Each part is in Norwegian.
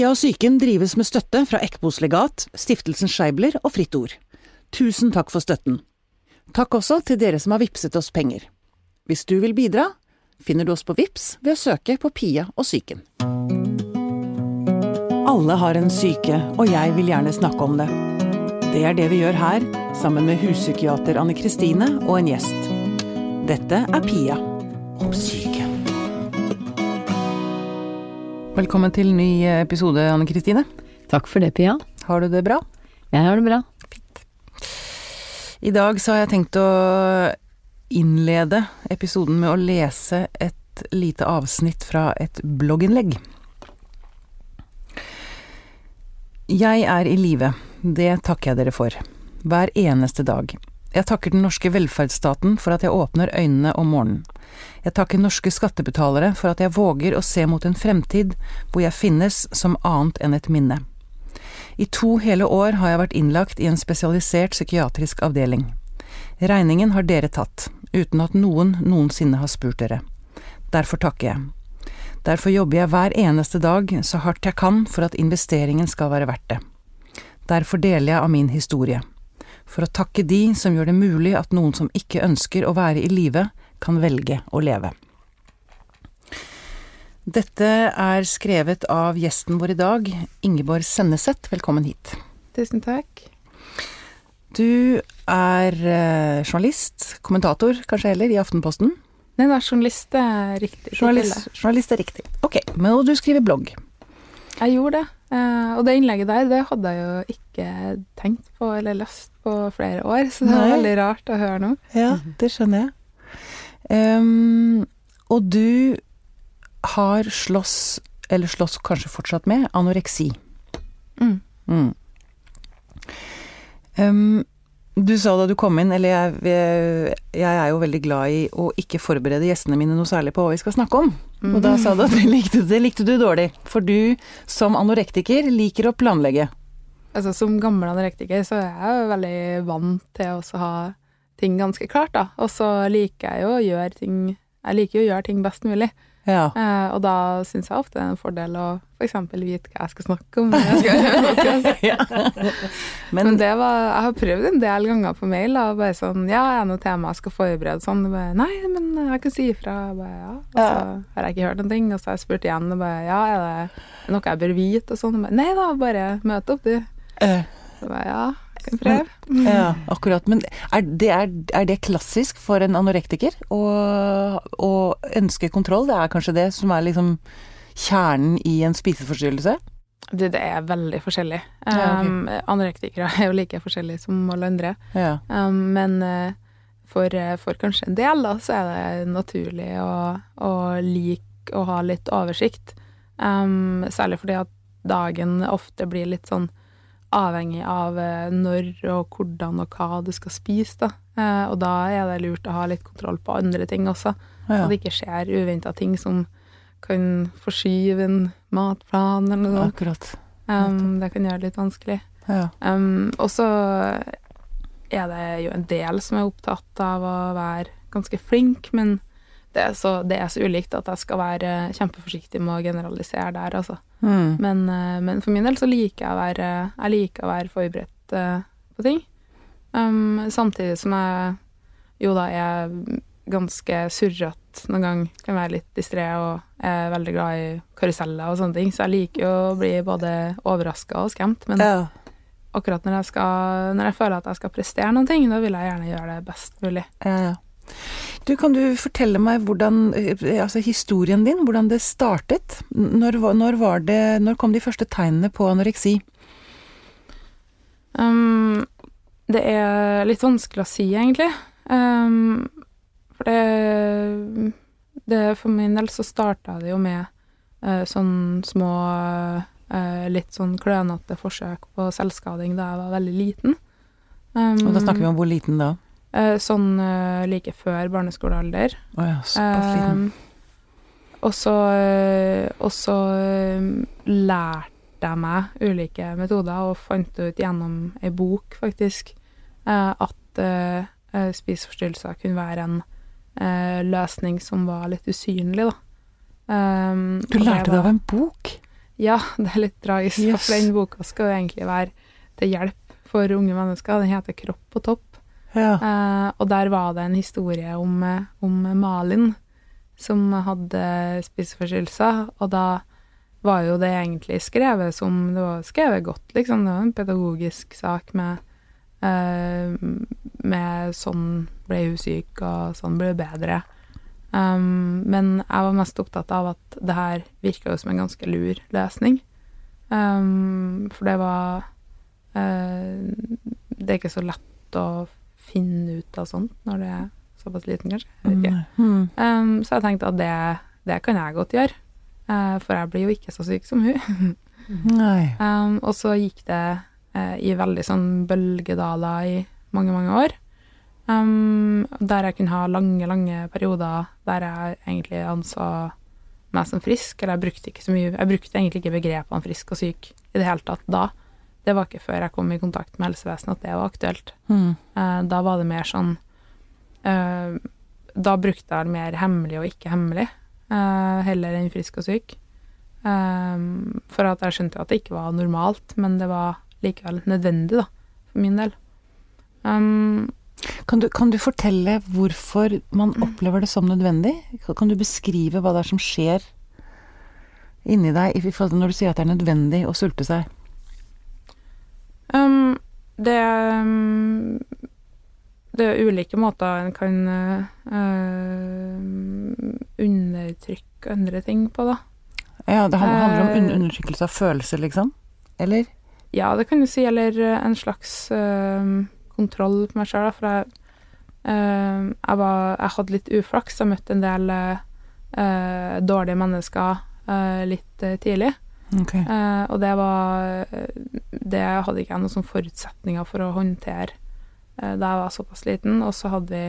Pia og psyken drives med støtte fra Ekbos legat, Stiftelsen Scheibler og Fritt Ord. Tusen takk for støtten. Takk også til dere som har vippset oss penger. Hvis du vil bidra, finner du oss på Vips ved å søke på Pia og psyken. Alle har en syke, og jeg vil gjerne snakke om det. Det er det vi gjør her, sammen med huspsykiater Anne Kristine og en gjest. Dette er Pia om syke. Velkommen til ny episode, Anne Kristine. Takk for det, Pia. Har du det bra? Jeg har det bra. Fint. I dag så har jeg tenkt å innlede episoden med å lese et lite avsnitt fra et blogginnlegg. Jeg er i live, det takker jeg dere for. Hver eneste dag. Jeg takker den norske velferdsstaten for at jeg åpner øynene om morgenen. Jeg takker norske skattebetalere for at jeg våger å se mot en fremtid hvor jeg finnes som annet enn et minne. I to hele år har jeg vært innlagt i en spesialisert psykiatrisk avdeling. Regningen har dere tatt, uten at noen noensinne har spurt dere. Derfor takker jeg. Derfor jobber jeg hver eneste dag så hardt jeg kan for at investeringen skal være verdt det. Derfor deler jeg av min historie. For å takke de som gjør det mulig at noen som ikke ønsker å være i live, kan velge å leve. Dette er skrevet av gjesten vår i dag, Ingeborg Senneset. Velkommen hit. Tusen takk. Du er eh, journalist, kommentator kanskje heller, i Aftenposten. Nei, da, journalist er riktig. Journalist, journalist er riktig. Ok, men og du skriver blogg. Jeg gjorde det. Eh, og det innlegget der, det hadde jeg jo ikke tenkt på eller lest på flere år, så det var veldig rart å høre nå. Ja, det skjønner jeg. Um, og du har slåss, eller slåss kanskje fortsatt med, anoreksi. Mm. Mm. Um, du sa da du kom inn, eller jeg, jeg er jo veldig glad i å ikke forberede gjestene mine noe særlig på hva vi skal snakke om. Og da sa du at det likte, det likte du dårlig. For du som anorektiker liker å planlegge. Altså, som gammel anorektiker så er jeg jo veldig vant til å også ha ting ganske klart, da. Og så liker jeg jo å gjøre ting Jeg liker jo å gjøre ting best mulig. Ja. Eh, og da syns jeg ofte det er en fordel å f.eks. vite hva jeg skal snakke om. Jeg skal ja. Men Men det var, jeg har prøvd en del ganger på mail. Da, bare sånn, ja, er det noe tema jeg skal forberede? Sånn, bare, Nei, men jeg kan si ifra. Bare, ja. Og så har jeg ikke hørt noen ting. Og så har jeg spurt igjen. Og bare, ja, er det noe jeg bør vite? Og sånn. Nei da, bare møt opp, du. Eh, bare, ja, jeg kan prøve. Ja, akkurat. Men er det, er, er det klassisk for en anorektiker å, å ønske kontroll? Det er kanskje det som er liksom kjernen i en spiseforstyrrelse? Det, det er veldig forskjellig. Ja, okay. Um, anorektikere er jo like forskjellige som alle andre. Ja. Um, men eh, for, eh, for kanskje en del, da, så er det naturlig å, å like å ha litt oversikt. Um, særlig fordi at dagen ofte blir litt sånn avhengig av eh, når og hvordan og hva du skal spise, da. Eh, og da er det lurt å ha litt kontroll på andre ting også, så Ja. det ikke skjer uventa ting som kan forskyve en matplan eller noe. Akkurat. Um, det kan gjøre det litt vanskelig. Ja. Um, og så er det jo en del som er opptatt av å være ganske flink, men det er så, det er så ulikt at jeg skal være kjempeforsiktig med å generalisere der, altså. Mm. Men, eh, men for min del så liker jeg å være, jeg liker å være forberedt eh, på ting. Um, samtidig som jeg jo da er ganske surrete noen gang, kan være litt distré og er veldig glad i karuseller og sånne ting, så jeg liker jo å bli både overraska og skremt, men ja. akkurat når jeg, skal, når jeg føler at jeg skal prestere noen ting, da vil jeg gjerne gjøre det best mulig. Ja, ja. Du, kan du fortelle meg hvordan, eh, altså historien din, hvordan det startet? Når, når var det, når kom de første tegnene på anoreksi? Um, det er litt vanskelig å si, egentlig. Um, for det, det For min del så starta det jo med uh, sånn små uh, Litt sånn klønete forsøk på selvskading da jeg var veldig liten. Um, Og da snakker vi om hvor liten da? Eh, Sånn eh, like før barneskolealder. Oh ja, såpass liten. Um, og så, eh, lærte jeg meg ulike metoder og fant ut gjennom ei bok, faktisk, at spiseforstyrrelser kunne være en løsning som var litt usynlig, da. Um, Du lærte det av en bok? Ja, det er litt tragisk. Yes. For den boka skal jo egentlig være til hjelp for unge mennesker. Den heter 'Kropp på topp'. Ja. Uh, og der var det en historie om, eh, om Malin som hadde spiseforstyrrelser, og da var jo det egentlig skrevet som Det var skrevet godt, liksom. Det var en pedagogisk sak med uh, med sånn ble hun syk, og sånn ble hun bedre. Um, men jeg var mest opptatt av at det her virka jo som en ganske lur løsning. Um, for det var uh, Det er ikke så lett å finne ut av sånt når du er såpass liten, kanskje. Ikke. Mm. Um, så jeg tenkte at det, det kan jeg godt gjøre, uh, for jeg blir jo ikke så syk som hun. Um, og så gikk det uh, i veldig sånn bølgedaler i mange, mange år. Um, der jeg kunne ha lange, lange perioder der jeg egentlig anså meg som frisk, eller jeg brukte ikke så mye Jeg brukte egentlig ikke begrepene frisk og syk i det hele tatt da. Det var ikke før jeg kom i kontakt med helsevesenet at det var aktuelt. Mm. Da var det mer sånn eh, Da brukte jeg mer hemmelig og ikke hemmelig, eh, heller enn frisk og syk. For at jeg skjønte jo at det ikke var normalt, men det var likevel nødvendig, da, for min del. Um, Kan, du, kan du fortelle hvorfor man opplever det som nødvendig? Kan- du beskrive hva det er som skjer inni deg når du sier at det er nødvendig å sulte seg? Um, det um, Det er ulike måter en kan uh, undertrykke andre ting på, da. Ja, det handler om un Eh. undertrykkelse av følelser, liksom? Eller? Ja, det kan du si, eller eh, en slags uh, kontroll på meg sjøl, for jeg, uh, jeg, var, jeg hadde litt uflaks. Jeg møtte en del eh, dårlige mennesker litt tidlig, Ok. eh, og det var Det hadde ikke jeg noen sånne forutsetninger for å håndtere eh, da jeg var såpass liten, og så hadde vi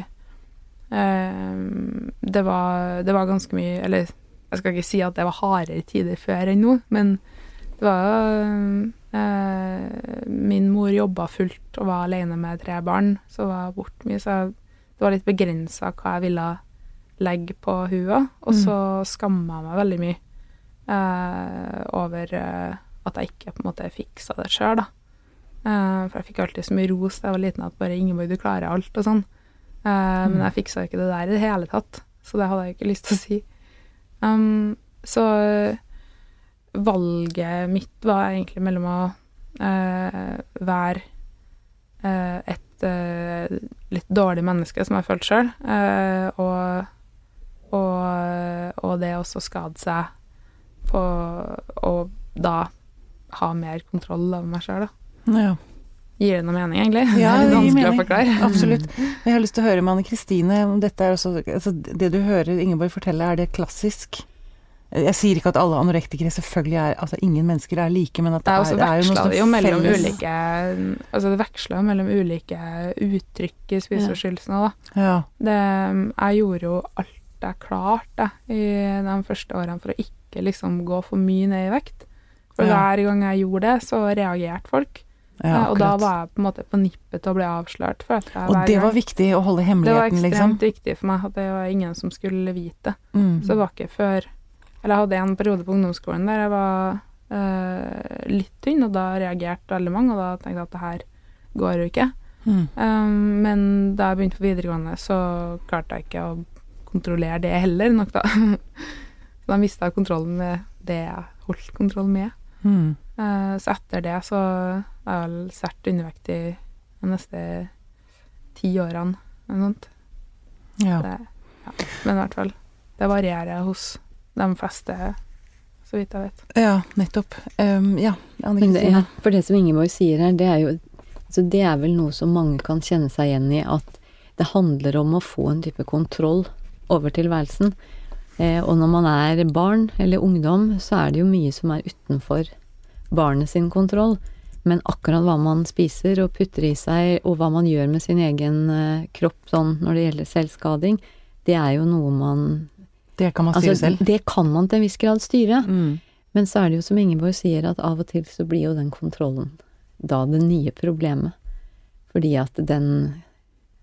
eh, det, var, det var ganske mye Eller jeg skal ikke si at det var hardere tider før enn nå, men det var jo eh, Min mor jobba fullt og var alene med tre barn, så var borte mye, så det var litt begrensa hva jeg ville legge på hua. Og så skamma jeg meg veldig mye eh, over eh, at jeg ikke på en måte fiksa det sjøl, da. Eh, for jeg fikk alltid så mye ros da jeg var liten at bare 'Ingeborg, du klarer alt', og sånn. Eh, Men jeg fiksa ikke det der i det hele tatt, så det hadde jeg ikke lyst til å si. Um, så eh, valget mitt var egentlig mellom å eh, være et litt dårlig menneske, som jeg følte sjøl, og, og, og det også skade seg på Og da ha mer kontroll over meg sjøl, da. Ja. Gir det noe mening, egentlig? Ja, det er litt vanskelig å forklare. Absolutt. Jeg har lyst til å høre med Anne Kristine om dette er også altså Det du hører Ingeborg fortelle, er det klassisk? Jeg sier ikke at alle anorektikere selvfølgelig er Altså ingen mennesker er like, men at Det er det er, jo noe som sånn mellom felles ulike Altså det veksla jo mellom ulike uttrykk i spiseforstyrrelsene, da. Ja. Det, jeg gjorde jo alt jeg klarte i de første årene for å ikke liksom gå for mye ned i vekt. For Ja. hver gang jeg gjorde det, så reagerte folk. ja, og da var jeg på en måte på nippet til å bli avslørt, Og det var viktig å holde hemmeligheten Det var ekstremt liksom. viktig for meg at det var ingen som skulle vite. Mm. Så det var ikke før Eller jeg hadde en periode på ungdomsskolen der jeg var eh, litt tynn, og da reagerte veldig mange, og da tenkte jeg at det her går jo ikke. Mm. Um, men da jeg begynte på videregående, så klarte jeg ikke å kontrollere det heller nok, da. så da mista jeg kontrollen med det jeg holdt kontroll med. Mm. Eh, så etter det så er jeg vel svært undervektig de neste ti årene, eller noe sånt. Ja. Det, ja. Men i hvert fall, det varierer hos de fleste, så vidt jeg vet. ja, nettopp. Um, ja, Anne Men det, ja, for det som Ingeborg sier her, det er jo altså Det er vel noe som mange kan kjenne seg igjen i, at det handler om å få en type kontroll over tilværelsen. Eh, og når man er barn eller ungdom, så er det jo mye som er utenfor barnet sin kontroll. Men akkurat hva man spiser og putter i seg, og hva man gjør med sin egen eh, kropp sånn når det gjelder selvskading, det er jo noe man Det kan man styre Altså, selv. det kan man til en viss grad styre. Mm. Men så er det jo som Ingeborg sier, at av og til så blir jo den kontrollen da det nye problemet. Fordi at den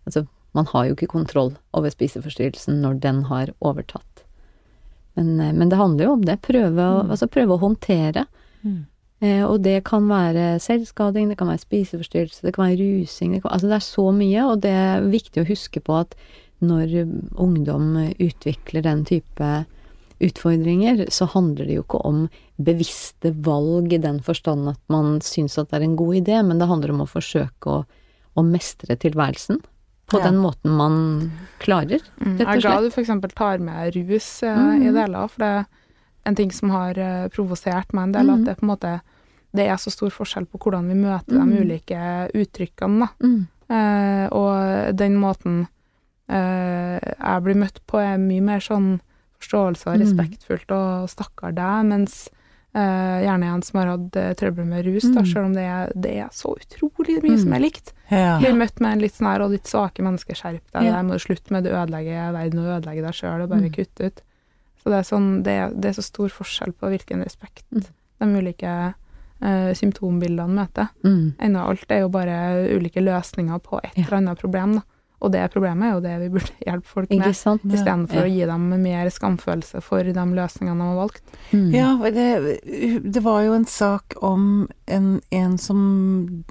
Altså, man har jo ikke kontroll over spiseforstyrrelsen når den har overtatt. Men, eh, men det handler jo om det. Prøve å, altså prøve å håndtere. Mm. Eh, og det kan være selvskading, det kan være spiseforstyrrelse, det kan være rusing det, kan, altså det er så mye, og det er viktig å huske på at når ungdom utvikler den type utfordringer, så handler det jo ikke om bevisste valg i den forstand at man syns at det er en god idé, men det handler om å forsøke å, å mestre tilværelsen på Ja. den måten man klarer, rett og slett. Jeg er glad du f.eks. tar med rus eh, Mhm. i deler, for det er en ting som har eh, provosert meg en del, mm. at det på en måte det er så stor forskjell på hvordan vi møter de Mhm. ulike uttrykkene, da. Mm. Eh, og den måten eh, jeg blir møtt på, er mye mer sånn forståelse og Mm. respektfullt og stakkar deg, mens eh, gjerne en som har hatt uh, trøbbel med rus, da, Mm. selv om det er, det er så utrolig mye som Mm. er likt. Ja. Blir møtt med en litt sånn her, og ditt svake menneske, skjerp deg, Ja. må du slutte med det ødelegge verden og ødelegge deg sjøl, og bare Mm. kutte ut. Så det er sånn, det det er så stor forskjell på hvilken respekt Mm. de ulike uh, symptombildene møter. Mm. Ennå alt er jo bare ulike løsninger på et Ja. eller annet problem, da. Og det problemet er jo det vi burde hjelpe folk med, istedenfor Ja. å gi dem mer skamfølelse for de løsningene de har valgt. Mm. Ja, det, det var jo en sak om en, en som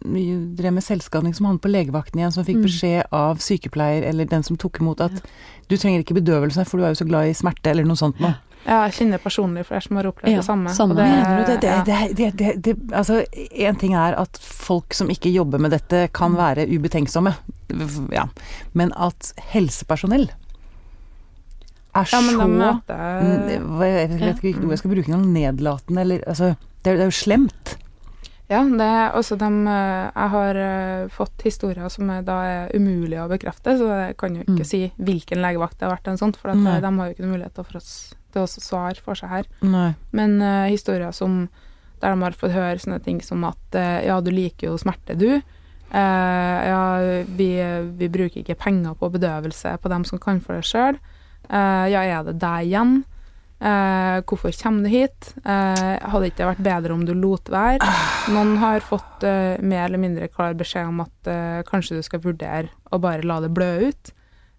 drev med selvskading, som havnet på legevakten igjen, som fikk Mm. beskjed av sykepleier, eller den som tok imot, at du trenger ikke bedøvelse, for du er jo så glad i smerte, eller noe sånt noe. Ja, jeg kjenner personlig flere som har opplevd Ja, det samme. samme. og Mener du det? Det, ja. det, det, det, det Altså, én ting er at folk som ikke jobber med dette, kan være ubetenksomme, ja. Men at helsepersonell er ja, så møter Mm, Jeg vet ikke hva jeg skal bruke engang. Nedlatende, eller altså Det er, det er jo slemt. Ja, det er også de eh, Jeg har eh, fått historier som er, da er umulig å bekrefte, så jeg kan jo ikke Mm. si hvilken legevakt det har vært, en sånn, for at, eh, de har jo ikke noen mulighet til å for oss, til å svare for seg her. Nei. Men uh, historier som der de har fått høre sånne ting som at uh, ja, du liker jo smerte, du. Uh, ja, vi, vi bruker ikke penger på bedøvelse på dem som kan for det sjøl. ja, er det deg igjen? Eh, hvorfor kommer du hit? Eh, hadde det ikke vært bedre om du lot være? Noen har fått eh, mer eller mindre klar beskjed om at eh, kanskje du skal vurdere å bare la det blø ut.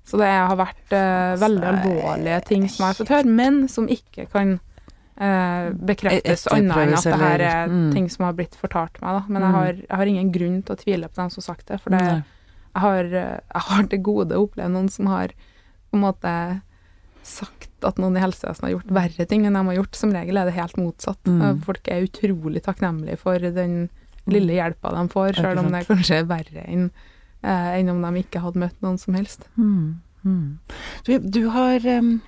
Så det har vært eh, veldig alvorlige ting som jeg har fått høre, men som ikke kan eh, bekreftes annet enn at det her er Mm. ting som har blitt fortalt meg. Da. Men Mm. jeg, har, jeg har ingen grunn til å tvile på dem som har sagt det, for det, jeg, har, jeg har til gode å oppleve noen som har på en måte sagt at noen i helsevesenet har gjort verre ting enn de har gjort. Som regel er det helt motsatt. Mm. Folk er utrolig takknemlige for den lille hjelpa de får, sjøl om det er kanskje er verre enn eh, enn om de ikke hadde møtt noen som helst. Mm, mm. Du, du har um,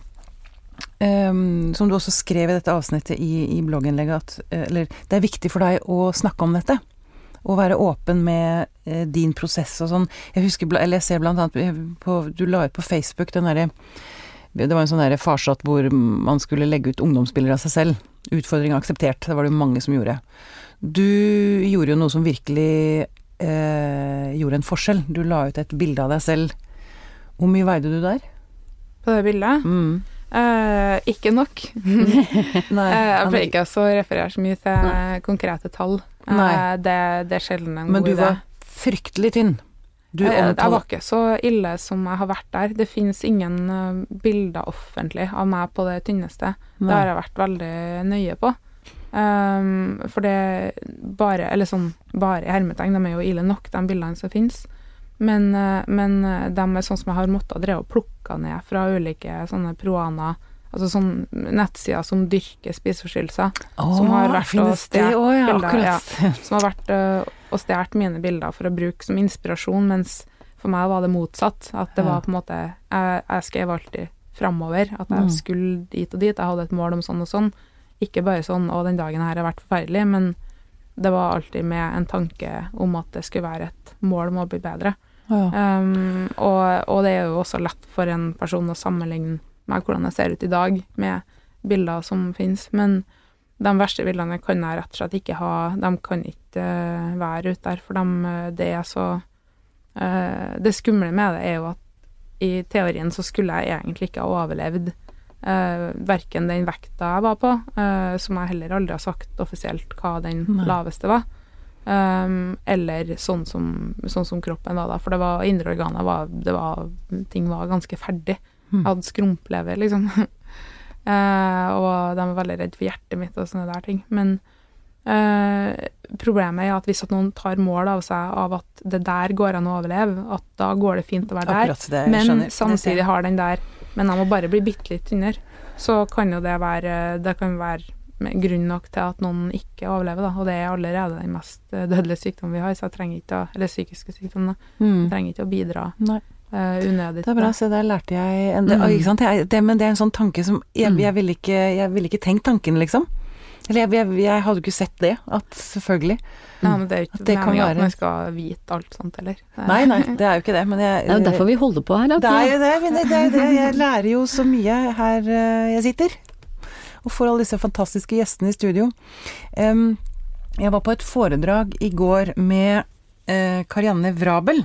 um, Som du også skrev i dette avsnittet i, i blogginnlegget, at eh, eller, det er viktig for deg å snakke om dette. Og være åpen med eh, din prosess og sånn. Jeg husker, eller jeg ser blant annet på Du la ut på Facebook den derre Det var en sånn derre farsott hvor man skulle legge ut ungdomsbilder av seg selv. Utfordring akseptert. Det var det jo mange som gjorde. Du gjorde jo noe som virkelig eh, gjorde en forskjell. Du la ut et bilde av deg selv. Hvor mye veide du der? På det bildet Mm. eh, ikke nok. Nei, Eh, jeg pleier ikke å referere så mye til konkrete tall. Eh, Nei. det, det er sjelden en Men god du var fryktelig tynn. Du jeg, jeg var ikke så ille som jeg har vært der. Det finnes ingen eh, bilder offentlig av meg på det tynneste. Det har jeg vært veldig nøye på. Um, for det bare Eller sånn bare i hermetegn, de er jo ille nok, de bildene som finnes. Men, eh, men eh, de er sånn som jeg har måttet drevet og plukke ned fra ulike sånne proana, altså sånn nettsider som dyrker spiseforstyrrelser. som har vært og stjålet ja, bilder, akkurat. som har vært og stjålet mine bilder for å bruke som inspirasjon, mens for meg var det motsatt. At det var på en måte Jeg, jeg skrev alltid framover, at jeg Mm. skulle dit og dit. Jeg hadde et mål om sånn og sånn. Ikke bare sånn 'Å, den dagen her har vært forferdelig', men det var alltid med en tanke om at det skulle være et mål om å bli bedre. Ja. Um, og, og det er jo også lett for en person å sammenligne med hvordan jeg ser ut i dag, med bilder som finnes. Men de verste bildene kan jeg rett og slett ikke ha. De kan ikke eh, være ute der, for dem, eh, det er så eh, Det skumle med det er jo at i teorien så skulle jeg egentlig ikke ha overlevd uh, verken den vekta jeg var på, uh, som jeg heller aldri har sagt offisielt hva den Nei. laveste var, um, eller sånn som, sånn som kroppen var da. For det var indre organer var, det var Ting var ganske ferdig. Mm. Jeg hadde skrumplever, liksom. Eh, og de var veldig redd for hjertet mitt og sånne der ting. Men Eh, problemet er at hvis at noen tar mål av seg av at det der går an å overleve, at da går det fint å være der, Akkurat det, men skjønner. samtidig har den der Men jeg må bare bli bitte litt tynnere. Så kan jo det være Det kan være grunn nok til at noen ikke overlever, da. Og det er allerede den mest eh, dødelige sykdommen vi har, så jeg trenger ikke å Eller psykiske sykdommer, da. Mm. Jeg trenger ikke å bidra Nei. Eh, unødig. Det er bra, se der lærte jeg en, det, Mm. ikke sant? Jeg, det, Men det er en sånn tanke som Jeg, Mm. jeg ville ikke, vil ikke tenkt tanken, liksom. Eller jeg, jeg, jeg hadde jo ikke sett det. At selvfølgelig. Ja, men det er jo ikke det meningen at være- man skal vite alt sånt, heller. Nei, nei, det er jo ikke det. Men jeg Det er jo derfor vi holder på her. da, Det er jo det, men det, det, er det. Jeg lærer jo så mye her eh, jeg sitter. Og får alle disse fantastiske gjestene i studio. Jeg var på et foredrag i går med eh, Karianne Vrabel.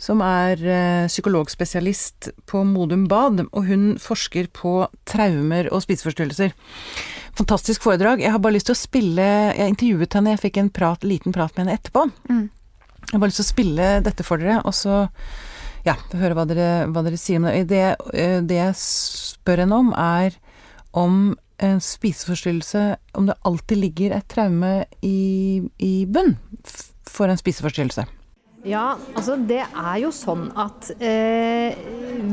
Som er eh, psykologspesialist på Modum Bad, og hun forsker på traumer og spiseforstyrrelser. Fantastisk foredrag. Jeg har bare lyst til å spille Jeg intervjuet henne, jeg fikk en prat, liten prat med henne etterpå. Mm. Jeg har bare lyst til å spille dette for dere, og så ja, høre hva dere, hva dere sier om det. Det, eh, det jeg spør henne om, er om en spiseforstyrrelse Om det alltid ligger et traume i, i bunn for en spiseforstyrrelse. Ja, altså det er jo sånn at eh,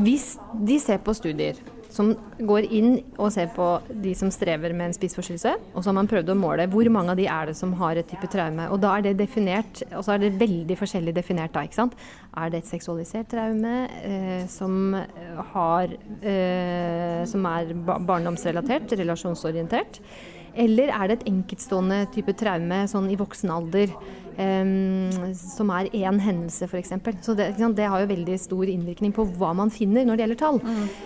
hvis de ser på studier som går inn og ser på de som strever med en spiseforstyrrelse, og så har man prøvd å måle hvor mange av de er det som har et type traume. Og da er det definert, og så er det veldig forskjellig definert da, ikke sant. Er det et seksualisert traume eh, som har eh, som er barndomsrelatert, relasjonsorientert? Eller er det et enkeltstående type traume sånn i voksen alder, um, som er én hendelse f.eks. Så det, det har jo veldig stor innvirkning på hva man finner når det gjelder tall.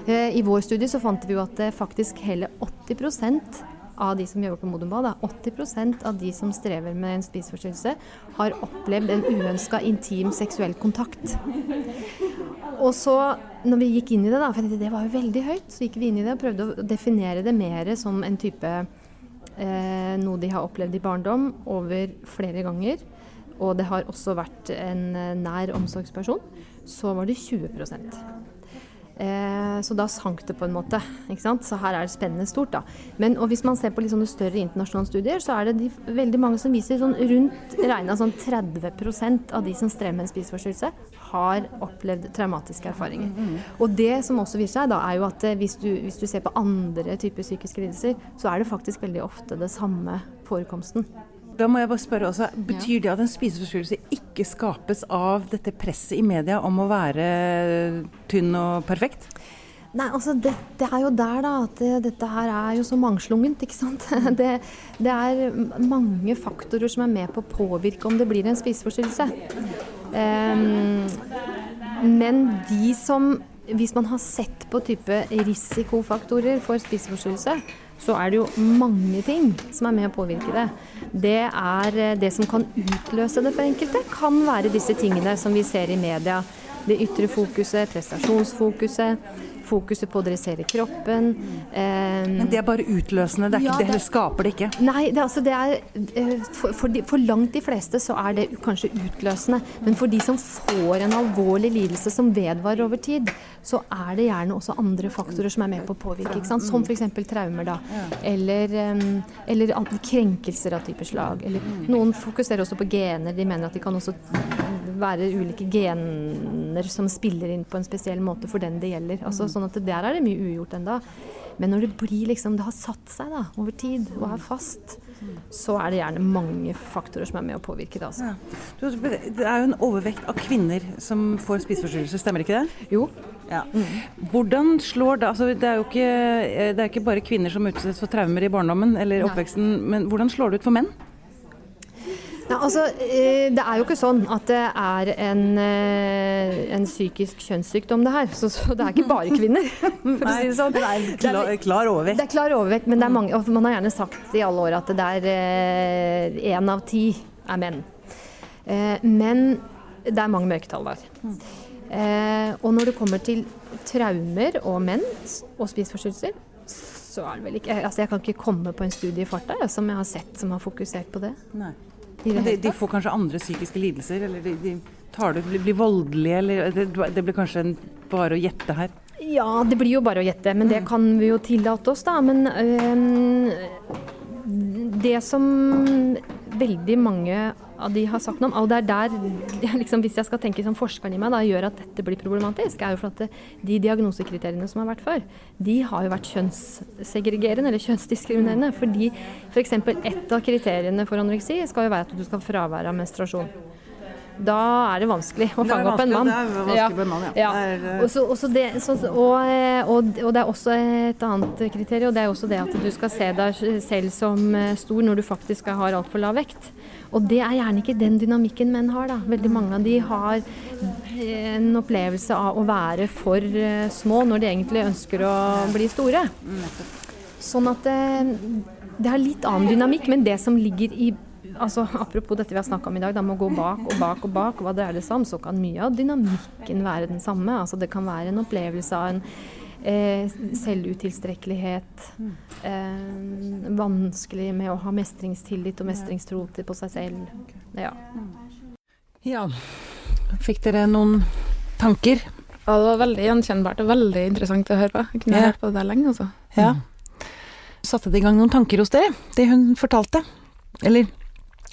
Eh, I vår studie så fant vi jo at eh, faktisk hele 80% av de som jobber på Modumbad, da, 80% av de som strever med en spiseforstyrrelse, har opplevd en uønska intim seksuell kontakt. Og så, når vi gikk inn i det, da, for det var jo veldig høyt, så gikk vi inn i det og prøvde å definere det mer som en type eh, noe de har opplevd i barndom over flere ganger. Og det har også vært en eh, nær omsorgsperson. Så var det 20 eh, Så da sank det på en måte. Ikke sant? Så her er det spennende stort. da. Men og hvis man ser på litt sånne større internasjonale studier, så er det de, veldig mange som viser sånn rundt regna sånn 30% av de som strever med en spiseforstyrrelse, har opplevd traumatiske erfaringer. Og det som også viser seg, da, er jo at eh, hvis du, hvis du ser på andre typer psykiske lidelser, så er det faktisk veldig ofte det samme forekomsten. Da må jeg bare spørre også, Betyr det at en spiseforstyrrelse ikke skapes av dette presset i media om å være tynn og perfekt? Nei, altså det, det er jo der da at det, dette her er jo så mangslungent, ikke sant. Det, det er mange faktorer som er med på å påvirke om det blir en spiseforstyrrelse. Um, men de som Hvis man har sett på type risikofaktorer for spiseforstyrrelse, så er det jo mange ting som er med å påvirke det. Det er eh, det som kan utløse det for enkelte, kan være disse tingene som vi ser i media. Det ytre fokuset, prestasjonsfokuset, fokuset på å dressere kroppen. Eh, Men det er bare utløsende, det, Ja, det det- skaper det ikke. Nei, det, altså det er, eh, for, for, de, for langt de fleste så er det kanskje utløsende. Men for de som får en alvorlig lidelse som vedvarer over tid, så er det gjerne også andre faktorer som er med på å påvirke. Ikke sant? Som f.eks. traumer, da. Eller, eller krenkelser av type slag. Eller, noen fokuserer også på gener. De mener at det kan også være ulike gener som spiller inn på en spesiell måte for den det gjelder. Altså, sånn at Der er det mye ugjort enda. Men når det blir liksom, det har satt seg da, over tid og er fast, så er det gjerne mange faktorer som er med å påvirke det. Altså. Ja. Det er jo en overvekt av kvinner som får spiseforstyrrelser, stemmer ikke det? Jo, Ja. Hvordan slår det altså Det er jo ikke, det er ikke bare kvinner som utsettes for traumer i barndommen eller Nei. oppveksten, men hvordan slår det ut for menn? Ja, altså, eh, det er jo ikke sånn at det er en, eh, en psykisk kjønnssykdom, det her. Så, så det er ikke bare kvinner, for å si det sånn. det er klar, klar overvekt. Det er klar overvekt, men det er mange, man har gjerne sagt i alle år at det er én av ti er menn. Eh, men det er mange mørketall der. Eh, og når det kommer til traumer og menn og spiseforstyrrelser, så er det vel ikke altså Jeg kan ikke komme på en studie i farta som jeg har sett som har fokusert på det. Nei. De, de får kanskje andre psykiske lidelser, eller de, de tar det, blir, blir voldelige, eller det, det blir kanskje en, bare å gjette her. Ja, det blir jo bare å gjette, men det kan vi jo tillate oss, da. Men øh, det som veldig mange de har sagt noe om, og det er der liksom, hvis jeg skal tenke som forskeren i meg, da, gjør at dette blir problematisk, er jo for at de diagnosekriteriene som har vært før, de har jo vært kjønnssegregerende eller kjønnsdiskriminerende. Fordi f.eks. For ett av kriteriene for anoreksi skal jo være at du skal ha fravær av menstruasjon da er det vanskelig å fange opp en mann. Det er vanskelig en mann, ja. ja. Er, også, også det, så, og, og, og, det er også et annet kriterium, og det er også det at du skal se deg selv som eh, stor når du faktisk har altfor lav vekt. Og det er gjerne ikke den dynamikken menn har, da. Veldig mange av de har eh, en opplevelse av å være for eh, små når de egentlig ønsker å bli store. Sånn at det, det har litt annen dynamikk, men det som ligger i altså, Apropos dette vi har snakka om i dag, da, med å gå bak og bak og bak, hva dreier det seg om, så kan mye av dynamikken være den samme. Altså, det kan være en opplevelse av en eh, selvutilstrekkelighet. Eh, vanskelig med å ha mestringstillit og mestringstro på seg selv. Ja. ja. Fikk dere noen tanker? Ja, det var veldig gjenkjennbart og veldig interessant å høre på. Jeg kunne Ja. hørt på det der lenge, altså. Ja. Satte det i gang noen tanker hos dere, det hun fortalte? Eller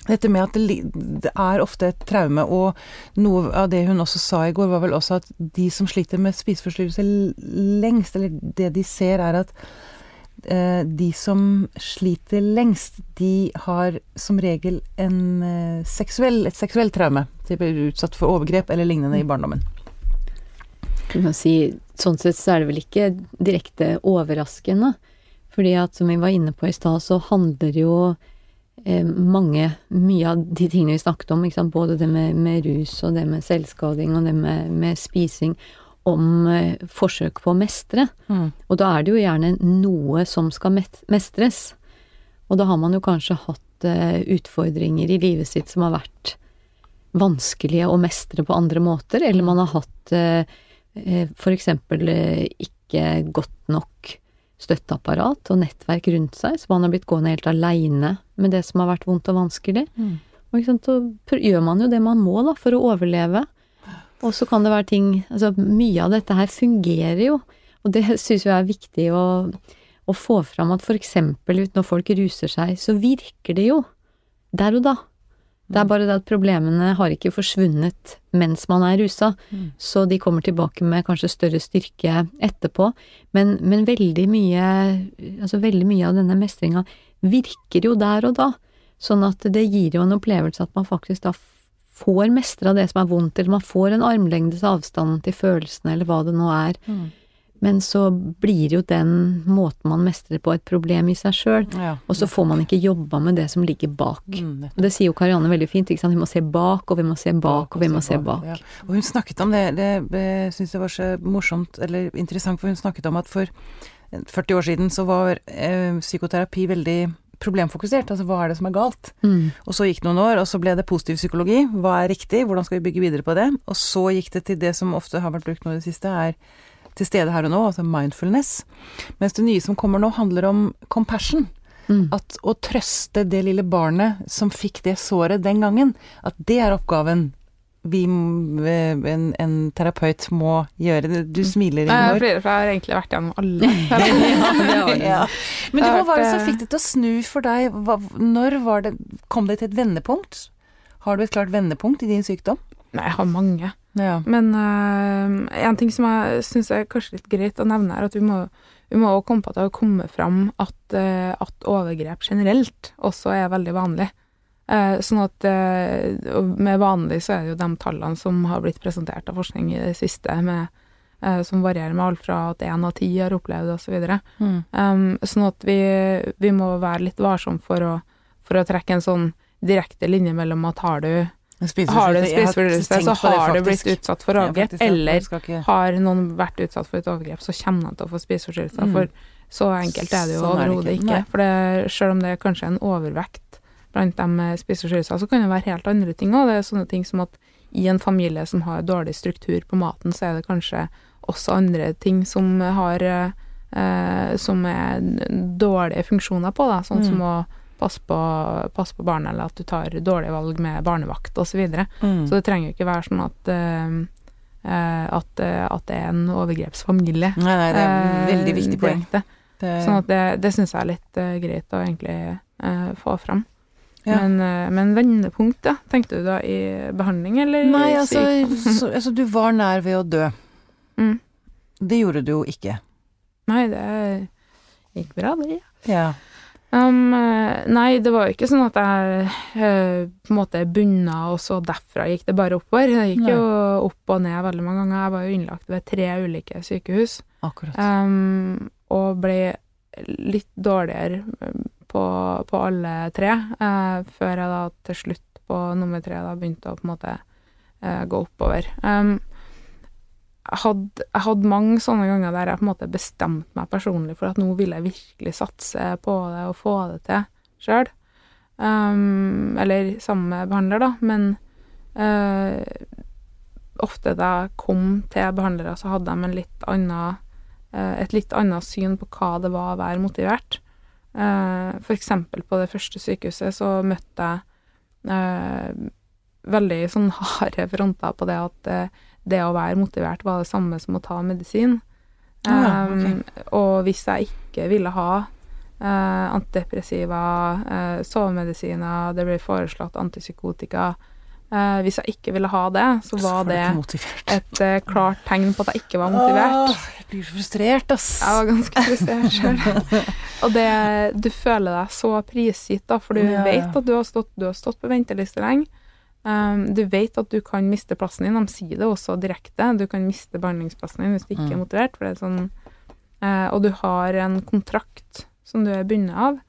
dette med at det, er ofte et traume, og noe av det hun også sa i går, var vel også at de som sliter med spiseforstyrrelse lengst, eller det de ser, er at eh, de som sliter lengst, de har som regel en eh, seksuell, et seksuelt traume. De blir utsatt for overgrep eller lignende i barndommen. Si, sånn sett så er det vel ikke direkte overraskende. Fordi at som vi var inne på i stad, så handler jo mange, mye av de tingene vi snakket om, både det med, med rus og det med selvskading og det med, med spising, om eh, forsøk på å mestre. Mm. Og da er det jo gjerne noe som skal mestres. Og da har man jo kanskje hatt eh, utfordringer i livet sitt som har vært vanskelige å mestre på andre måter, eller man har hatt eh, eh, for eksempel eh, ikke godt nok støtteapparat og nettverk rundt seg, så man har blitt gående helt aleine med det som har vært vondt og vanskelig. Mm. Og så gjør man jo det man må da, for å overleve. Og så kan det være ting Altså, mye av dette her fungerer jo, og det syns jeg er viktig å, å få fram at for eksempel når folk ruser seg, så virker det jo der og da. Det er bare det at problemene har ikke forsvunnet mens man er rusa, Mm. så de kommer tilbake med kanskje større styrke etterpå. Men, men veldig mye Altså veldig mye av denne mestringa virker jo der og da. Sånn at det gir jo en opplevelse at man faktisk da får mestra det som er vondt, eller man får en armlengdes avstand til følelsene, eller hva det nå er. Mm. Men så blir jo den måten man mestrer på et problem i seg sjøl, Ja. og så får man ikke jobba med det som ligger bak. Mm, Og det sier jo Karianne veldig fint, ikke sant. Vi må se bak, og vi må se bak, og vi må se bak. Ja. Og hun snakket om det, det syns jeg var så morsomt, eller interessant, for hun snakket om at for 40 år siden så var øh, psykoterapi veldig problemfokusert, altså hva er det som er galt? Mm. Og så gikk det noen år, og så ble det positiv psykologi, hva er riktig, hvordan skal vi bygge videre på det? Og så gikk det til det som ofte har vært brukt nå i det siste, er til stede her og nå, altså mindfulness. Mens det nye som kommer nå, handler om compassion. Mm. At å trøste det lille barnet som fikk det såret den gangen, at det er oppgaven vi, en, en terapeut må gjøre. Du smiler, Jeg Ingeborg. for jeg har egentlig vært gjennom alle. Ja. Men du, hva var det som eh, fikk det til å snu for deg? Hva, når var det, kom det til et vendepunkt? Har du et klart vendepunkt i din sykdom? Nei, jeg har mange. Ja. Men uh, en ting som jeg syns er kanskje litt greit å nevne, er at vi må, vi må også komme på at det har kommet fram at, uh, at overgrep generelt også er veldig vanlig. Uh, sånn at med vanlig så er det jo de tallene som har blitt presentert av forskning i det siste, med, som varierer med alt fra at én av ti har opplevd osv. Mm. Um, sånn at vi, vi må være litt varsomme for å, for å trekke en sånn direkte linje mellom at har du, har du en spiseforstyrrelse, så har du blitt utsatt for overgrep, ja. eller har noen vært utsatt for et overgrep, så kommer de til å få spiseforstyrrelser. Mm. For så enkelt er det jo Sånn er overhodet ikke. ikke. For det, selv om det er kanskje en overvekt blant dem med spiseforstyrrelser, så kan det være helt andre ting òg. Det er sånne ting som at i en familie som har dårlig struktur på maten, så er det kanskje også andre ting som har eh, Som er dårlige funksjoner på, da. Sånn som Mm. å passe på, pass på barnet, eller at du tar dårlige valg med barnevakt osv. Så, videre. Mm. så det trenger jo ikke være sånn at eh, at, eh, at det er en overgrepsfamilie. Nei, nei, det er en veldig viktig poeng. Det, Sånn at det, det syns jeg er litt uh, greit å egentlig uh, få fram. Ja. Men, men vendepunkt, ja. Tenkte du da i behandling, eller Nei, altså, så, altså Du var nær ved å dø. Mm. Det gjorde du jo ikke. Nei, det gikk bra, det. Ja. Um, eh, nei, det var jo ikke sånn at jeg uh, på en måte bunna, og så derfra gikk det bare oppover. Det gikk Nei. jo opp og ned veldig mange ganger. Jeg var jo innlagt ved tre ulike sykehus. Akkurat. Um, og ble litt dårligere um, på, på alle tre, uh, før jeg da til slutt på nummer tre da begynte å på en måte uh, gå oppover. Um, jeg hadde, jeg hadde mange sånne ganger der jeg på en måte bestemte meg personlig for at nå vil jeg virkelig satse på det og få det til sjøl. Um, eller sammen med behandler, da. Men uh, ofte da jeg kom til behandlere, så hadde de litt annen, uh, et litt annet syn på hva det var å være motivert. Uh, For eksempel på det første sykehuset så møtte jeg uh, veldig sånn harde fronter på det at eh, det å være motivert var det samme som å ta medisin. Ah, ja, Um, og hvis jeg ikke ville ha uh, antidepressiva, uh, sovemedisiner, det ble foreslått antipsykotika uh, Hvis jeg ikke ville ha det, så var det motivert. et klart tegn på at jeg ikke var motivert. Åh, jeg blir så frustrert, ass. Jeg var ganske frustrert sjøl. Og det, du føler deg så prisgitt, da, for du Ja, ja. vet at du har stått, du har stått på venteliste lenge. Um, du vet at du kan miste plassen din. De sier det også direkte. Du kan miste behandlingsplassen din hvis du ikke er Mm. motivert. For det er sånn, uh, og du har en kontrakt som du er bundet av.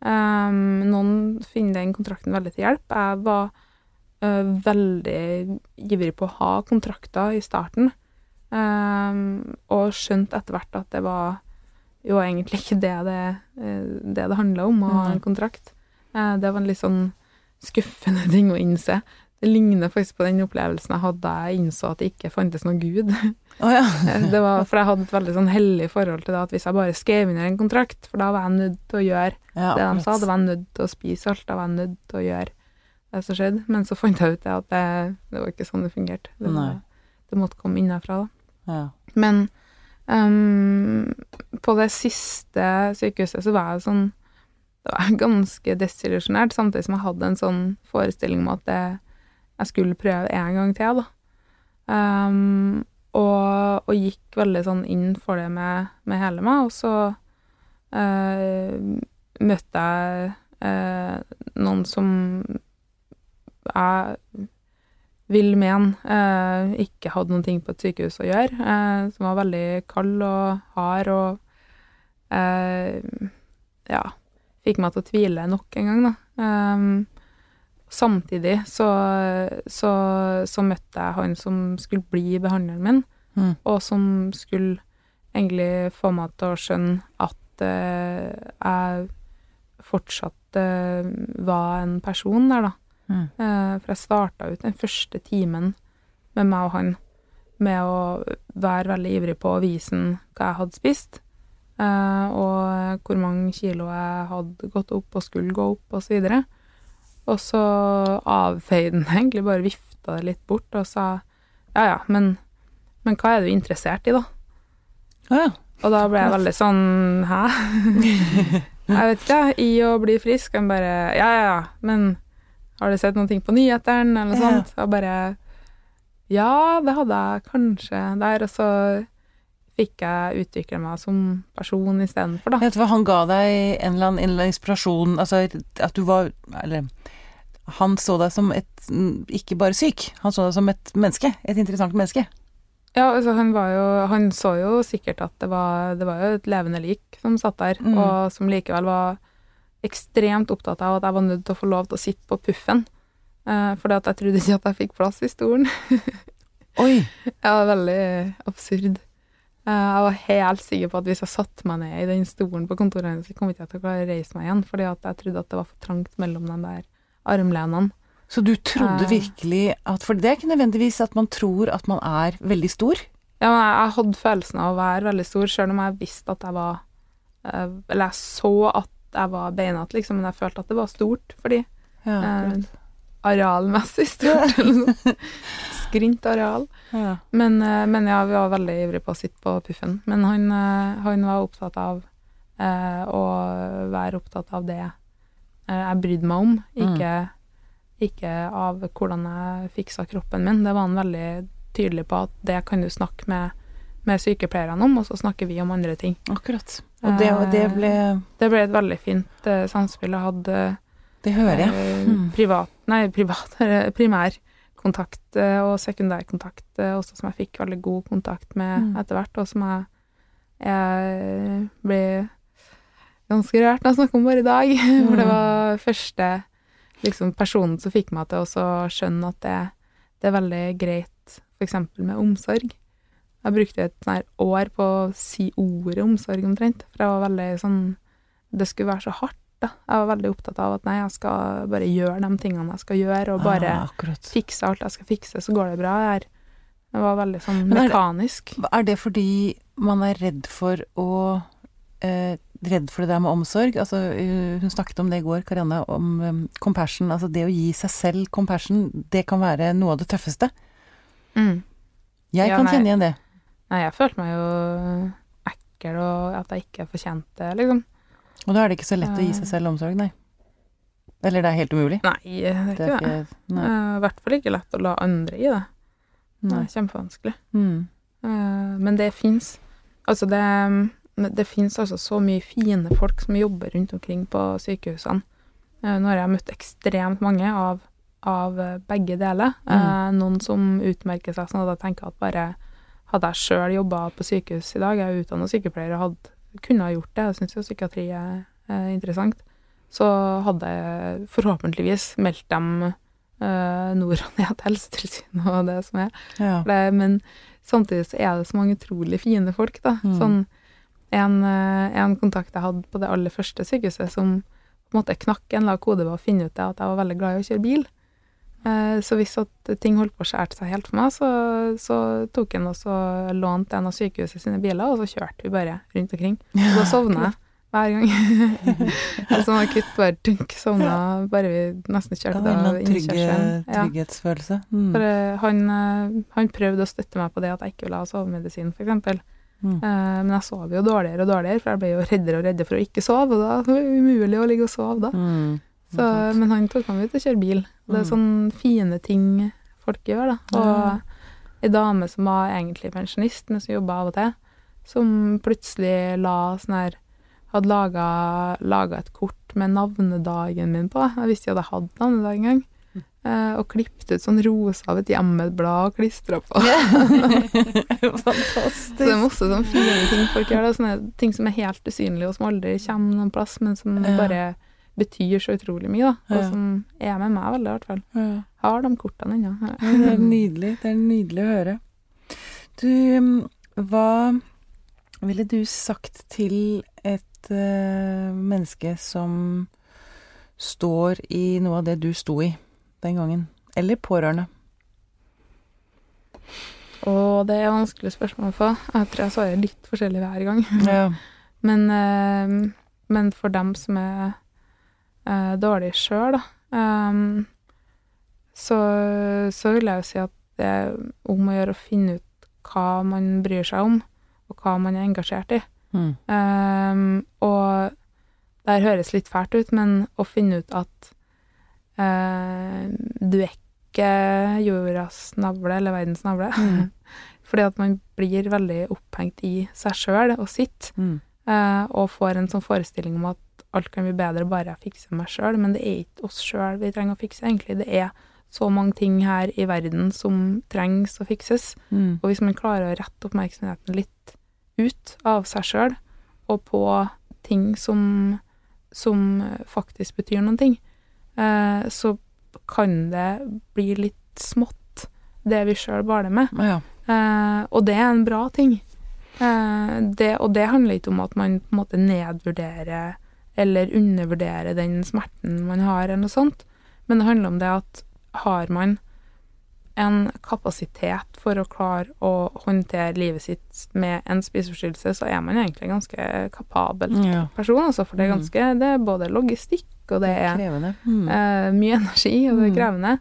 Um, noen finner den kontrakten veldig til hjelp. Jeg var uh, veldig ivrig på å ha kontrakter i starten. Um, og skjønte etter hvert at det var jo egentlig ikke det det, eh, det, det handla om, å ha en kontrakt. Uh, det var en litt sånn skuffende ting å innse. Det ligner faktisk på den opplevelsen jeg hadde da jeg innså at det ikke fantes noen gud. Oh, ja. Eh, Det var, for jeg hadde et veldig sånn hellig forhold til det at hvis jeg bare skrev under en kontrakt, for da var jeg nødt til å gjøre ja det de sa, da var jeg nødt til å spise alt, da var jeg nødt til å gjøre det som skjedde. Men så fant jeg ut det at det, det var ikke sånn det fungerte. Det, det måtte komme innenfra, da. Ja. Men um, på det siste sykehuset så var jeg sånn Det var ganske desillusjonert, samtidig som jeg hadde en sånn forestilling om at det, jeg skulle prøve en gang til, da. Um, og, og gikk veldig sånn inn for det med, med hele meg, og så uh, møtte jeg uh, noen som jeg vil mene uh, ikke hadde noen ting på et sykehus å gjøre, som var veldig kald og hard og ja, fikk meg til å tvile nok en gang, da. Um, samtidig så, så, så møtte jeg han som skulle bli behandleren min, Mm. og som skulle egentlig få meg til å skjønne at uh, jeg fortsatt uh, var en person der, da. Mm. Uh, for jeg starta ut den første timen med meg og han med å være veldig ivrig på å vise ham hva jeg hadde spist, og hvor mange kilo jeg hadde gått opp og skulle gå opp, og så. Og så avfeide han egentlig, bare vifta det litt bort og sa ja ja, men, men hva er du interessert i, da? Ja, ja. Og da ble jeg veldig sånn Hæ? jeg vet ikke, i å bli frisk. Han bare Ja, ja, ja, men har du sett noen ting på nyhetene, eller noe Ja. sånt? Og bare Ja, det hadde jeg kanskje der. Og så fikk jeg utvikle meg som person istedenfor, da. Vet du hva, han ga deg en eller annen, en eller annen inspirasjon, altså at du var Eller han så deg som et Ikke bare syk, han så deg som et menneske. Et interessant menneske. Ja, altså han var jo Han så jo sikkert at det var, det var jo et levende lik som satt der, Mm. og som likevel var ekstremt opptatt av at jeg var nødt til å få lov til å sitte på puffen. Eh, fordi at jeg trodde ikke at jeg fikk plass i stolen. Oi! Ja, veldig absurd. Eh, jeg var helt sikker på at hvis jeg satte meg ned i den stolen på kontoret hennes, så kom jeg ikke til å klare å reise meg igjen, fordi at jeg trodde at det var for trangt mellom de der armlenene. Så du trodde uh, virkelig at For det er ikke nødvendigvis at man tror at man er veldig stor. Ja, men jeg, jeg hadde følelsen av å være veldig stor, selv om jeg visste at jeg var uh, Eller jeg så at jeg var beinete, liksom, men jeg følte at det var stort, fordi Ja, uh, arealmessig stort, eller noe sånt. Skrint areal. ja. Men, eh, men ja, vi var veldig ivrige på å sitte på puffen. Men han, eh, han var opptatt av eh, å være opptatt av det eh, jeg brydde meg om, ikke, ikke av hvordan jeg fiksa kroppen min. Det var han veldig tydelig på at det kan du snakke med, med sykepleierne om, og så snakker vi om andre ting. Akkurat. Og det, det ble Det ble et veldig fint samspill. Jeg hadde Det hører jeg. Mm. privat, nei, privat, eh, primærkontakt eh, og sekundærkontakt eh, også, som jeg fikk veldig god kontakt med Mm. etter hvert, og som jeg, jeg ble ganske rørt når jeg snakker om bare i dag. For det Mm. var første liksom, personen som fikk meg til å skjønne at det, det er veldig greit f.eks. med omsorg. Jeg brukte et sånn år på å si ordet omsorg omtrent, for jeg var veldig sånn Det skulle være så hardt, da. Jeg var veldig opptatt av at nei, jeg skal bare gjøre de tingene jeg skal gjøre, og bare ah, fikse alt jeg skal fikse, så går det bra. Jeg, jeg var veldig sånn mekanisk. er det-. Er det fordi man er redd for å eh, Redd for det der med omsorg? Altså, eh, hun snakket om det i går, Karianne, om um, compassion. Altså det å gi seg selv compassion, det kan være noe av det tøffeste. Mm. Jeg Ja, kan nei. kjenne igjen det. Nei, jeg følte meg jo ekkel, og at jeg ikke fortjente det, liksom. Og da er det ikke så lett å gi seg selv omsorg, nei. Eller det er helt umulig. Nei, det er Det ikke er det. ikke Nei. Eh, I hvert fall ikke lett å la andre i det. Det er kjempevanskelig. Mm. Eh, Men det fins Altså, det, det fins altså så mye fine folk som jobber rundt omkring på sykehusene. Eh, Nå har jeg møtt ekstremt mange av, av eh, begge deler. Mm. Noen som utmerker seg sånn at jeg tenker at bare hadde jeg sjøl jobba på sykehus i dag, jeg er utdanna sykepleier og hadde, kunne ha gjort det, jeg syns jo psykiatri er, er interessant, så hadde jeg forhåpentligvis meldt dem eh, nord og ned til Helsetilsynet og det som er. Ja. Det, men samtidig så er det så mange utrolig fine folk, da. Mm. Sånn en, eh, en kontakt jeg hadde på det aller første sykehuset, som på en måte knakk en lav kode ved å finne ut det, at jeg var veldig glad i å kjøre bil. Eh, Så hvis at ting holdt på å skjære seg helt for meg, så, så tok han også lånte en av sykehuset sine biler, og så kjørte vi bare rundt omkring. Og da sovna jeg hver gang. altså sånn akutt bare dunk, sovna bare vi nesten Det kjørte en av innkjørselen. Ja. trygghetsfølelse. Mm. For eh, han, eh, han prøvde å støtte meg på det at jeg ikke ville ha sovemedisin, eksempel. Mm. Men jeg sov jo dårligere og dårligere, for jeg ble jo reddere og reddere for å ikke sove, og da det var det umulig å ligge og sove da. Mm. Så, men han tok meg ut og kjøre bil. Det er Mm. sånne fine ting folk gjør, da. Og ei dame som var egentlig pensjonist, men som jobba av og til, som plutselig la sånn her Hadde laga et kort med navnedagen min på. Jeg visste jo at jeg hadde navnedag en gang. Mm. Eh, og klippet ut sånn rosa av et hjemmeblad og klistra på. Fantastisk. Så det er masse sånne fine ting folk gjør. Da. Sånne ting som er helt usynlige, og som aldri kommer noen plass, men som Ja. Betyr så utrolig mye, da. Og som er med meg veldig, i hvert fall. Ja. Har de kortene ennå. Det er nydelig. Det er nydelig å høre. Du, um, hva ville du sagt til et uh, menneske som står i noe av det du sto i den gangen? Eller pårørende? Og det er vanskelig spørsmål å få. Jeg tror jeg svarer litt forskjellig hver gang. Ja. Men, eh, men for dem som er eh, dårlig sjøl, da, um, så, så vil jeg jo si at det er om å gjøre å finne ut hva man bryr seg om, og hva man er engasjert i. Mm. Um, og det her høres litt fælt ut, men å finne ut at eh, du er ikke jordas navle, eller verdens navle. Mm. Fordi at man blir veldig opphengt i seg sjøl og sitt, Mm. eh, og får en sånn forestilling om at alt kan bli bedre bare jeg fikser meg sjøl, men det er ikke oss sjøl vi trenger å fikse, egentlig. Det er så mange ting her i verden som trengs å fikses. Mm. Og hvis man klarer å rette oppmerksomheten litt ut av seg sjøl, og på ting som, som faktisk betyr noen ting, eh, så kan det bli litt smått, det vi sjøl baler med. Ja. Eh, og det er en bra ting. Eh, det, og det handler ikke om at man på en måte nedvurderer eller undervurdere den smerten man har, eller noe sånt. Men det handler om det at har man en kapasitet for å klare å håndtere livet sitt med en spiseforstyrrelse, så er man egentlig en ganske kapabel ja. person, altså, for det er Mm. ganske Det er både logistikk, og det er Krevende. Mm. uh, mye energi, og det er Mm. krevende.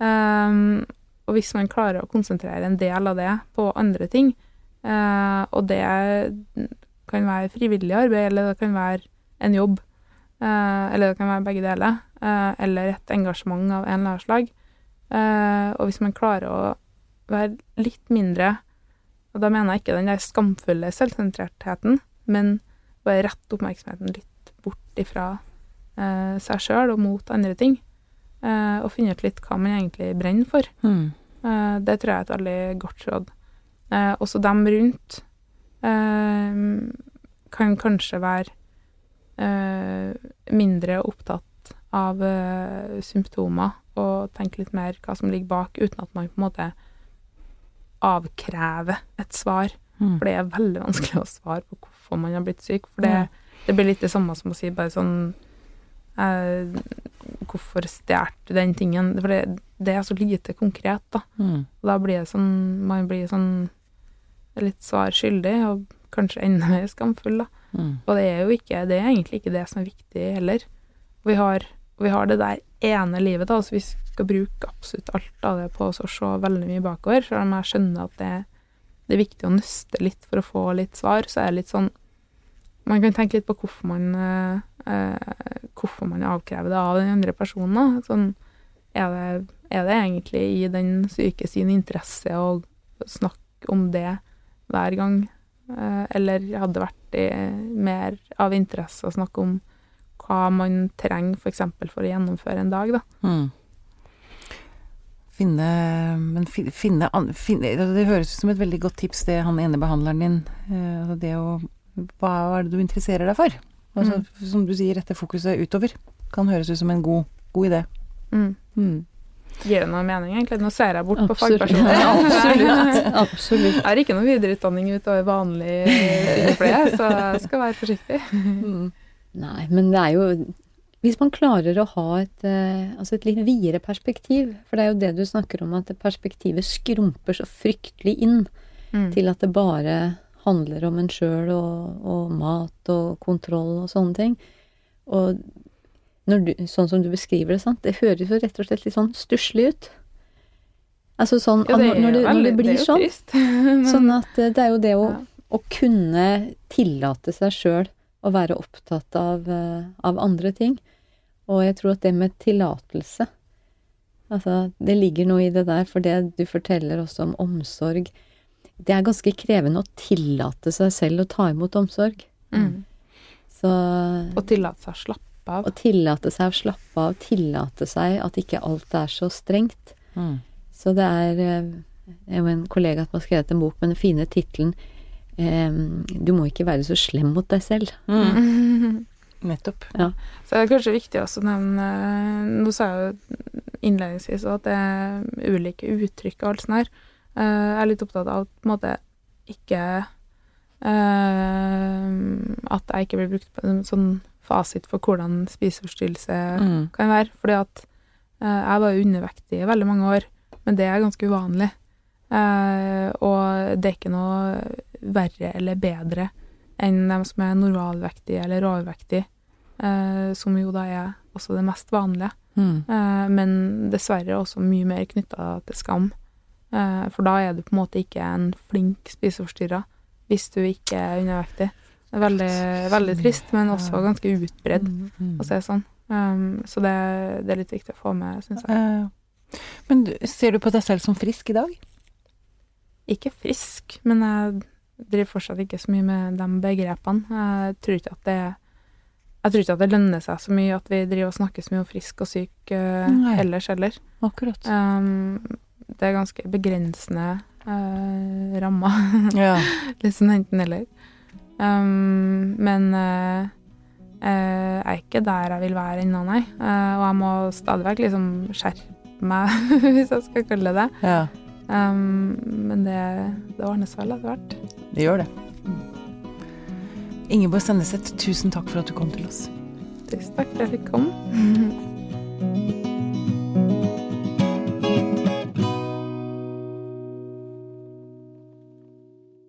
Um, og hvis man klarer å konsentrere en del av det på andre ting, uh, og det kan være frivillig arbeid, eller det kan være en jobb. Eh, eller det kan være begge deler. Eh, eller et engasjement av en eller annen slag. Eh, og hvis man klarer å være litt mindre Og da mener jeg ikke den der skamfulle selvsentrertheten, men bare rette oppmerksomheten litt bort ifra eh, seg sjøl og mot andre ting. Eh, og finne ut litt hva man egentlig brenner for. Mm. Eh, det tror jeg er et veldig godt råd. Også dem rundt kan kanskje være mindre opptatt av eh, symptomer og tenke litt mer hva som ligger bak, uten at man på en måte avkrever et svar. Mm. For det er veldig vanskelig å svare på hvorfor man har blitt syk. For det, det blir litt det samme som å si bare sånn eh, Hvorfor stjal du den tingen? For det, det er så lite konkret, da. Mm. Og da blir det sånn Man blir sånn litt svar skyldig, og kanskje enda mer skamfull, da. Mm. Og det er jo ikke Det er egentlig ikke det som er viktig heller. Vi har, vi har det der ene livet, da, så vi skal bruke absolutt alt av det på oss og se veldig mye bakover. Selv om jeg skjønner at det, det er viktig å nøste litt for å få litt svar, så er det litt sånn Man kan tenke litt på hvorfor man eh, eh, Hvorfor man avkrever det av den andre personen. Da. Sånn, er, det, er det egentlig i den syke sin interesse å snakke om det hver gang? Eh, eller hadde vært i, mer av interesse å snakke om hva man trenger f.eks. For, for å gjennomføre en dag, da. Mm. Finne Men fi- finne, finne Det høres ut som et veldig godt tips, det han ene behandleren din. eh, altså det å Hva er det du interesserer deg for? Altså, Som du sier, rette fokuset utover. Kan høres ut som en god, god idé. Mm. Mm. Gir det noe mening, egentlig? Nå ser jeg bort på fagpersoner. Ja, absolutt. absolutt. Jeg har ikke noe videreutdanning utover vanlig sykepleie, så jeg skal være forsiktig. Mm. Nei, men det er jo Hvis man klarer å ha et, eh, altså et litt videre perspektiv, for det er jo det du snakker om, at perspektivet skrumper så fryktelig inn Mm. til at det bare handler om en sjøl og, og mat og kontroll og sånne ting. Og du, sånn som du beskriver det, sant, det høres jo rett og slett litt sånn stusslig ut. Altså sånn Ja, det når, det, når det blir det sånn. trist. Men- Sånn at eh, det er jo det å, Ja. å kunne tillate seg sjøl å være opptatt av, eh, av andre ting. Og jeg tror at det med tillatelse Altså, det ligger noe i det der, for det du forteller også om omsorg Det er ganske krevende å tillate seg selv å ta imot omsorg. Mm. Så Og tillate seg å slappe av. å tillate seg å slappe av, tillate seg at ikke alt er så strengt. Mm. Så det er eh, Jeg har en kollega som har skrevet en bok med den fine tittelen eh, 'Du må ikke være så slem mot deg selv'. Mm. Nettopp. Så det er kanskje viktig også å nevne Nå sa jeg jo innledningsvis at det er ulike uttrykk og alt sånt her. Eh, Jeg er litt opptatt av at på en måte ikke eh, At jeg ikke blir brukt på en sånn fasit for hvordan spiseforstyrrelse Mm. kan være. Fordi at eh, jeg var undervektig i veldig mange år, men det er ganske uvanlig. Eh, og det er ikke noe verre eller bedre enn dem som er normalvektige eller overvektige, eh, som jo da er også det mest vanlige. Mm. Men dessverre også mye mer knytta til skam. For da er du på en måte ikke en flink spiseforstyrrer hvis du ikke er undervektig. Er veldig, veldig trist, men også ganske utbredd Mm. å se sånn. Um, så det, det er litt viktig å få med, syns jeg. Eh, Men ser du på deg selv som frisk i dag? Ikke frisk, men jeg driver fortsatt ikke så mye med de begrepene. Jeg tror ikke at det jeg tror ikke at det lønner seg så mye at vi driver og snakker så mye om frisk og syk uh, ellers heller. Akkurat. Um, det er ganske begrensende uh, rammer. Ja. Litt sånn enten-eller. Um, men uh, eh, jeg er ikke der jeg vil være ennå, nei. Eh, og jeg må stadig vekk liksom skjerpe meg, hvis jeg skal kalle det det. ja. Um, men det, det ordner seg vel etter hvert. Det gjør det. Ingeborg Senneset, tusen takk for at du kom til oss. Tusen takk for at jeg fikk komme.